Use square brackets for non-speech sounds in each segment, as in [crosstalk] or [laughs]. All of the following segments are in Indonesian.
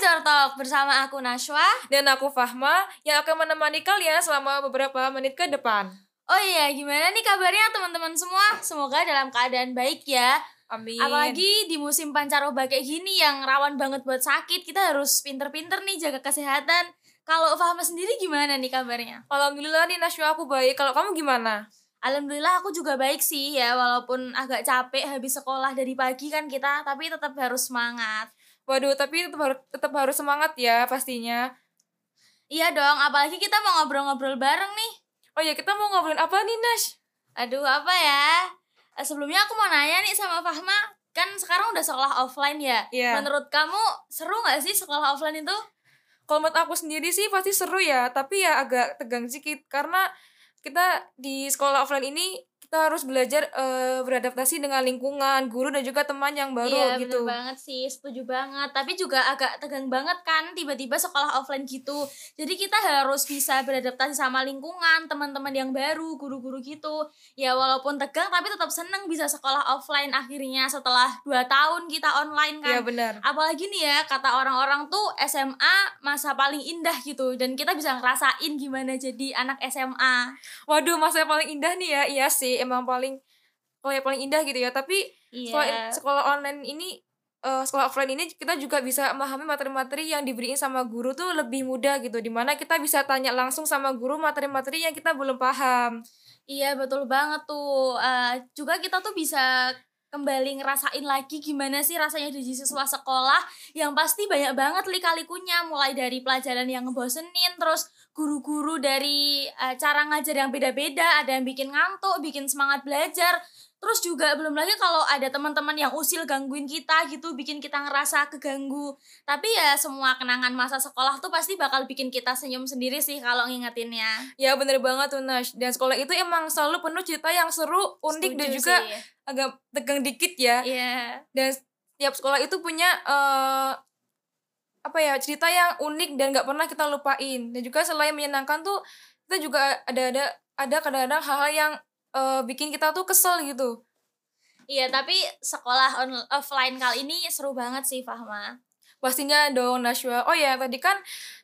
Major Talk bersama aku Nashwa. Dan aku Fahma yang akan menemani kalian selama beberapa menit ke depan. Oh iya, gimana nih kabarnya teman-teman semua? Semoga dalam keadaan baik ya. Amin. Apalagi di musim pancaroba kayak gini yang rawan banget buat sakit, kita harus pinter-pinter nih jaga kesehatan. Kalau Fahma sendiri gimana nih kabarnya? Alhamdulillah nih Nashwa aku baik. Kalau kamu gimana? Alhamdulillah aku juga baik sih ya, walaupun agak capek habis sekolah dari pagi kan kita, tapi tetap harus semangat. Waduh, tapi tetap harus, tetap harus semangat ya pastinya. Iya dong, apalagi kita mau ngobrol-ngobrol bareng nih. Oh ya, kita mau ngobrolin apa nih, Nash? Aduh, apa ya? Eh, Sebelumnya aku mau nanya nih sama Fahma, kan sekarang udah sekolah offline ya? Iya. Menurut kamu seru gak sih sekolah offline itu? Kalau menurut aku sendiri sih pasti seru ya, tapi ya agak tegang sedikit karena kita di sekolah offline ini kita harus belajar eh, beradaptasi dengan lingkungan, guru dan juga teman yang baru iya, gitu. bener banget sih, setuju banget. Tapi juga agak tegang banget kan tiba-tiba sekolah offline gitu. Jadi kita harus bisa beradaptasi sama lingkungan, teman-teman yang baru, guru-guru gitu. Ya walaupun tegang tapi tetap seneng bisa sekolah offline akhirnya setelah 2 tahun kita online kan. Iya benar. apalagi nih ya kata orang-orang tuh SMA masa paling indah gitu dan kita bisa ngerasain gimana jadi anak SMA Waduh, masa paling indah nih ya. Iya sih, emang paling kalau yang paling indah gitu ya. Tapi sekolah, iya sekolah online ini eh, sekolah offline ini kita juga bisa memahami materi-materi yang diberiin sama guru tuh lebih mudah gitu. Di mana kita bisa tanya langsung sama guru materi-materi yang kita belum paham. iya betul banget tuh Eh, juga kita tuh bisa kembali ngerasain lagi gimana sih rasanya jadi siswa sekolah yang pasti banyak banget lika-likunya mulai dari pelajaran yang ngebosenin terus guru-guru dari eh, cara ngajar yang beda-beda ada yang bikin ngantuk bikin semangat belajar terus juga belum lagi kalau ada teman-teman yang usil gangguin kita gitu bikin kita ngerasa keganggu tapi ya semua kenangan masa sekolah tuh pasti bakal bikin kita senyum sendiri sih kalau ngingetinnya Ya bener banget tuh Nash. Dan sekolah itu emang selalu penuh cerita yang seru, unik dan Setuju juga sih. agak tegang dikit ya. iya Dan setiap sekolah itu punya eh apa ya cerita yang unik dan nggak pernah kita lupain. Dan juga selain menyenangkan tuh kita juga ada ada ada kadang-kadang hal-hal yang eh, bikin kita tuh kesel gitu. Iya, tapi sekolah on offline kali ini seru banget sih, Fahma. Pastinya dong Nashwa. Oh ya tadi kan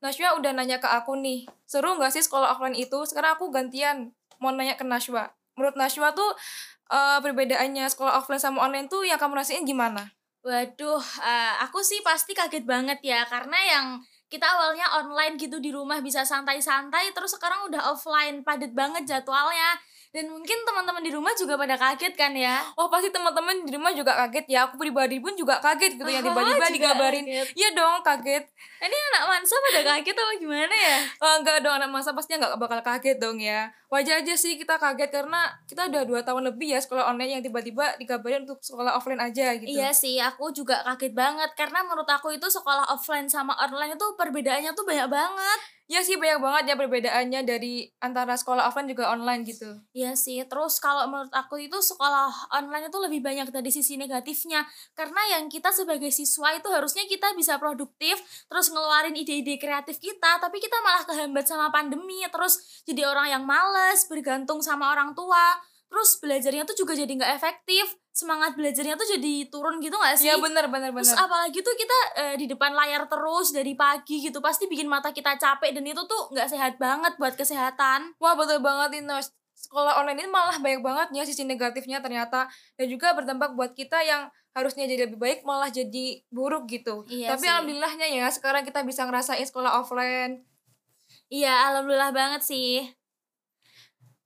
Nashwa udah nanya ke aku nih. Seru nggak sih sekolah offline itu? Sekarang aku gantian mau nanya ke Nashwa. Menurut Nashwa tuh eh, perbedaannya sekolah offline sama online tuh yang kamu rasain gimana? Waduh, eh, aku sih pasti kaget banget ya, karena yang kita awalnya online gitu di rumah bisa santai-santai, terus sekarang udah offline, padat banget jadwalnya. Dan mungkin teman-teman di rumah juga pada kaget kan ya. Oh pasti teman-teman di rumah juga kaget ya. Aku pribadi pun juga kaget gitu yang Ah, tiba-tiba kaget. Iya dong kaget. Ini anak mansa pada kaget apa gimana ya? Oh, enggak dong anak masa pastinya nggak bakal kaget dong ya. Wajar aja sih kita kaget karena kita udah dua tahun lebih ya sekolah online yang tiba-tiba dikabarin untuk sekolah offline aja gitu. Iya sih, aku juga kaget banget karena menurut aku itu sekolah offline sama online itu perbedaannya tuh banyak banget. Iya sih banyak banget ya perbedaannya dari antara sekolah offline juga online gitu. Iya sih, terus kalau menurut aku itu sekolah online itu lebih banyak dari sisi negatifnya Karena yang kita sebagai siswa itu harusnya kita bisa produktif Terus ngeluarin ide-ide kreatif kita Tapi kita malah kehambat sama pandemi Terus jadi orang yang males, bergantung sama orang tua Terus belajarnya tuh juga jadi nggak efektif Semangat belajarnya tuh jadi turun gitu nggak sih? Iya bener bener Terus bener. apalagi tuh kita eh, di depan layar terus dari pagi gitu Pasti bikin mata kita capek dan itu tuh nggak sehat banget buat kesehatan Wah betul banget ini Nos. Sekolah online ini malah banyak banget ya sisi negatifnya ternyata dan juga berdampak buat kita yang harusnya jadi lebih baik malah jadi buruk gitu. Iya Tapi sih. alhamdulillahnya ya sekarang kita bisa ngerasain sekolah offline. Iya, alhamdulillah banget sih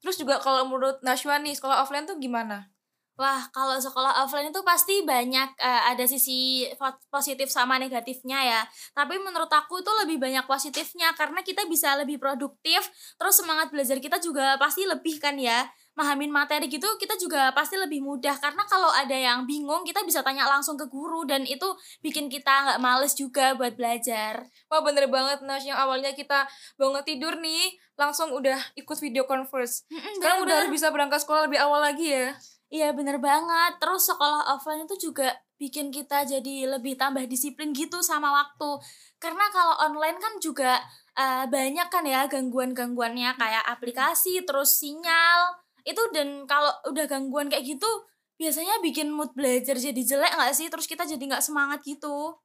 Terus juga kalau menurut Nashwa nih sekolah offline tuh gimana? Wah, kalau sekolah offline itu pasti banyak eh, ada sisi po- positif sama negatifnya ya. Tapi menurut aku itu lebih banyak positifnya karena kita bisa lebih produktif, terus semangat belajar kita juga pasti lebih kan ya. Mahamin materi gitu kita juga pasti lebih mudah karena kalau ada yang bingung kita bisa tanya langsung ke guru dan itu bikin kita nggak males juga buat belajar. Wah bener banget Nash yang awalnya kita bangun tidur nih langsung udah ikut video conference. Sekarang udah bisa berangkat sekolah lebih awal lagi ya. Iya bener banget. Terus sekolah offline itu juga bikin kita jadi lebih tambah disiplin gitu sama waktu. Karena kalau online kan juga eh, banyak kan ya gangguan-gangguannya kayak aplikasi, terus sinyal. Itu dan kalau udah gangguan kayak gitu biasanya bikin mood belajar jadi jelek nggak sih? Terus kita jadi nggak semangat gitu.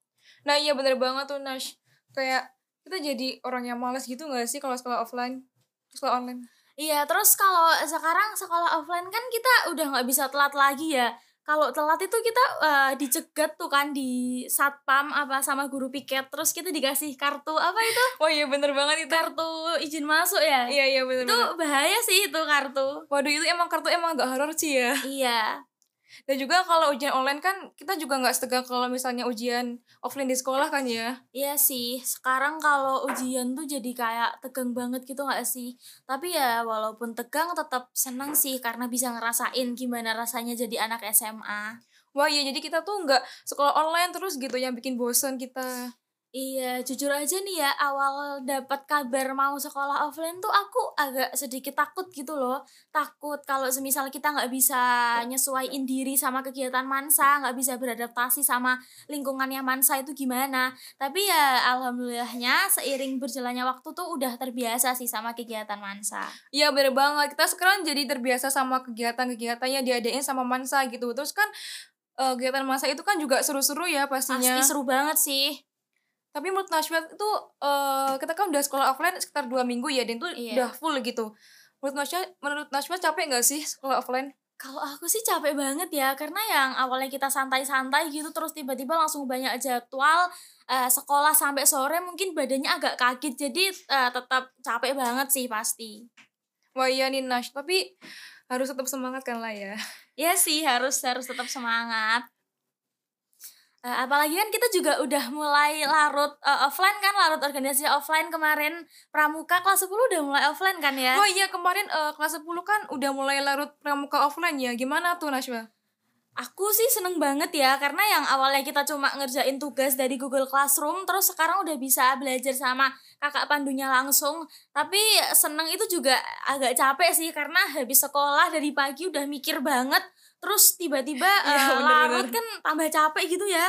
Nah iya bener banget tuh Nash. Kayak kita jadi orang yang males gitu gak sih kalau sekolah offline, sekolah online? Iya, terus kalau sekarang sekolah offline kan kita udah nggak bisa telat lagi ya. Kalau telat itu kita uh, dicegat tuh kan di satpam apa sama guru piket, terus kita dikasih kartu apa itu? Oh iya bener banget itu. Kartu izin masuk ya. Iya iya bener. Itu bahaya sih itu kartu. Waduh itu emang kartu emang agak horor sih ya. Iya. Dan juga kalau ujian online kan kita juga nggak setegak kalau misalnya ujian offline di sekolah kan ya. Iya sih, sekarang kalau ujian tuh jadi kayak tegang banget gitu nggak sih? Tapi ya walaupun tegang tetap senang sih karena bisa ngerasain gimana rasanya jadi anak SMA. Wah iya jadi kita tuh nggak sekolah online terus gitu yang bikin bosan kita. Iya, jujur aja nih ya, awal dapat kabar mau sekolah offline tuh aku agak sedikit takut gitu loh. Takut kalau semisal kita nggak bisa nyesuaiin diri sama kegiatan Mansa, nggak bisa beradaptasi sama lingkungannya Mansa itu gimana. Tapi ya alhamdulillahnya seiring berjalannya waktu tuh udah terbiasa sih sama kegiatan Mansa. Iya bener banget, kita sekarang jadi terbiasa sama kegiatan-kegiatannya diadain sama Mansa gitu. Terus kan uh, kegiatan Mansa itu kan juga seru-seru ya pastinya. Pasti seru banget sih tapi menurut Nashwa itu uh, kita kan udah sekolah offline sekitar dua minggu ya dan itu iya. udah full gitu. Menurut Nashwa menurut Nashwa capek nggak sih sekolah offline? Kalau aku sih capek banget ya karena yang awalnya kita santai-santai gitu terus tiba-tiba langsung banyak jadwal uh, sekolah sampai sore mungkin badannya agak kaget. Jadi uh, tetap capek banget sih pasti. Wah iya nih Nash tapi harus tetap semangat kan lah ya. Iya sih harus harus tetap semangat Uh, apalagi kan kita juga udah mulai larut uh, offline kan larut organisasi offline kemarin. Pramuka kelas 10 udah mulai offline kan ya? Oh iya kemarin uh, kelas 10 kan udah mulai larut pramuka offline ya. Gimana tuh Nashwa aku sih seneng banget ya karena yang awalnya kita cuma ngerjain tugas dari Google Classroom terus sekarang udah bisa belajar sama kakak pandunya langsung tapi seneng itu juga agak capek sih karena habis sekolah dari pagi udah mikir banget terus tiba-tiba [laughs] ya, uh, larut kan tambah capek gitu ya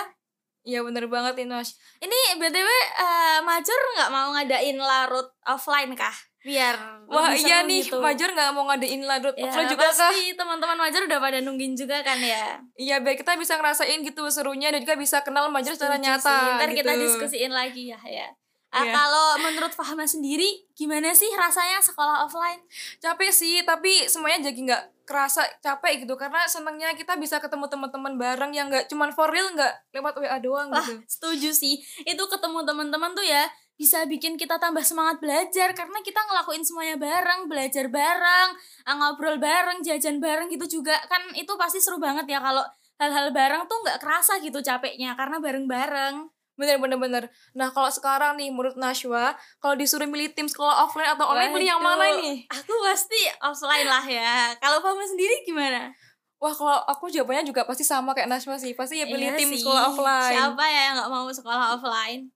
Iya bener banget Inos. Ini btw uh, Major nggak mau ngadain larut offline kah? Biar Wah iya nih gitu. Major nggak mau ngadain larut ya, offline juga pasti teman-teman Major udah pada nungguin juga kan ya. Iya biar kita bisa ngerasain gitu serunya dan juga bisa kenal Major secara nyata. Sih. Ntar gitu. kita diskusiin lagi ya ya. Uh, yeah. Kalau menurut Fahma sendiri, gimana sih rasanya sekolah offline? Capek sih, tapi semuanya jadi nggak kerasa capek gitu karena senangnya kita bisa ketemu teman-teman bareng yang nggak cuman for real nggak lewat WA doang Wah, gitu. Setuju sih. Itu ketemu teman-teman tuh ya bisa bikin kita tambah semangat belajar karena kita ngelakuin semuanya bareng, belajar bareng, ah, ngobrol bareng, jajan bareng gitu juga kan itu pasti seru banget ya kalau hal-hal bareng tuh nggak kerasa gitu capeknya karena bareng-bareng. Bener bener bener. Nah kalau sekarang nih menurut Nashwa, kalau disuruh milih tim sekolah offline atau online Waduh, pilih yang mana nih? Aku pasti offline lah ya. Kalau kamu sendiri gimana? Wah kalau aku jawabannya juga pasti sama kayak Nashwa sih. Pasti ya pilih iya tim sih. sekolah offline. Siapa ya yang gak mau sekolah offline?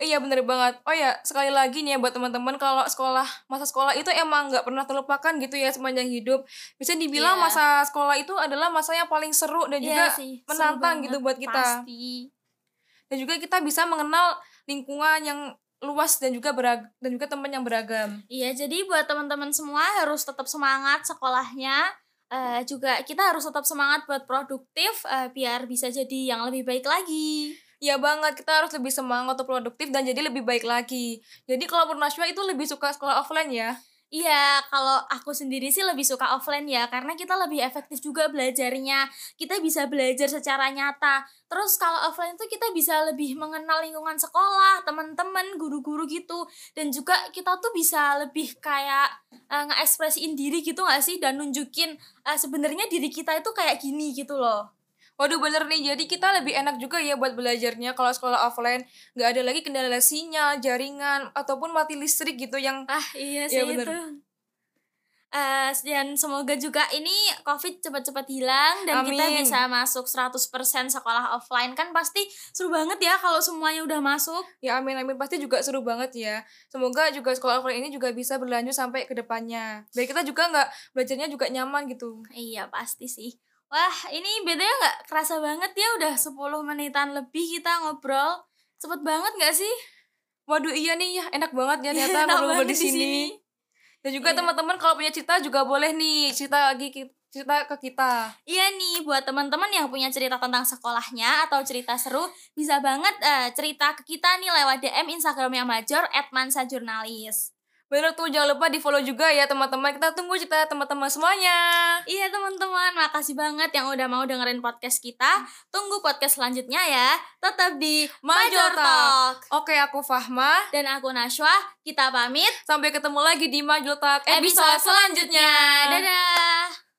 Iya bener banget. Oh ya sekali lagi nih ya buat teman-teman kalau sekolah masa sekolah itu emang nggak pernah terlupakan gitu ya sepanjang hidup. Bisa dibilang yeah. masa sekolah itu adalah masa yang paling seru dan yeah, juga sih, menantang gitu buat kita. Pasti dan juga kita bisa mengenal lingkungan yang luas dan juga berag dan juga teman yang beragam. Iya, jadi buat teman-teman semua harus tetap semangat sekolahnya. Uh, juga kita harus tetap semangat buat produktif uh, biar bisa jadi yang lebih baik lagi. Iya banget, kita harus lebih semangat untuk produktif dan jadi lebih baik lagi. Jadi kalau Purnaswa itu lebih suka sekolah offline ya? Iya, kalau aku sendiri sih lebih suka offline ya, karena kita lebih efektif juga belajarnya. Kita bisa belajar secara nyata. Terus kalau offline tuh kita bisa lebih mengenal lingkungan sekolah, teman-teman, guru-guru gitu. Dan juga kita tuh bisa lebih kayak uh, ngekspresiin diri gitu gak sih? Dan nunjukin uh, sebenarnya diri kita itu kayak gini gitu loh. Waduh bener nih, jadi kita lebih enak juga ya buat belajarnya kalau sekolah offline nggak ada lagi kendala sinyal, jaringan ataupun mati listrik gitu yang ah iya sih ya, bener. itu. Uh, dan semoga juga ini covid cepat-cepat hilang dan Amin. kita bisa masuk 100% sekolah offline kan pasti seru banget ya kalau semuanya udah masuk. Ya amin amin pasti juga seru banget ya. Semoga juga sekolah offline ini juga bisa berlanjut sampai ke depannya. Biar kita juga nggak belajarnya juga nyaman gitu. Iya pasti sih. Wah, ini bedanya nggak kerasa banget ya udah 10 menitan lebih kita ngobrol. Cepet banget nggak sih? Waduh, iya nih ya, enak banget ya ternyata [laughs] ngobrol di sini. Dan juga yeah. teman-teman kalau punya cerita juga boleh nih cerita lagi cerita ke kita. Iya nih, buat teman-teman yang punya cerita tentang sekolahnya atau cerita seru, bisa banget eh, cerita ke kita nih lewat DM Instagramnya Major @mansajurnalis. Bener tuh, jangan lupa di follow juga ya teman-teman. Kita tunggu cerita teman-teman semuanya. Iya teman-teman, makasih banget yang udah mau dengerin podcast kita. Tunggu podcast selanjutnya ya. Tetap di Major Major Talk. Oke, aku Fahma. Dan aku Nashwa, kita pamit. Sampai ketemu lagi di Majul Talk Episode selanjutnya. Dadah.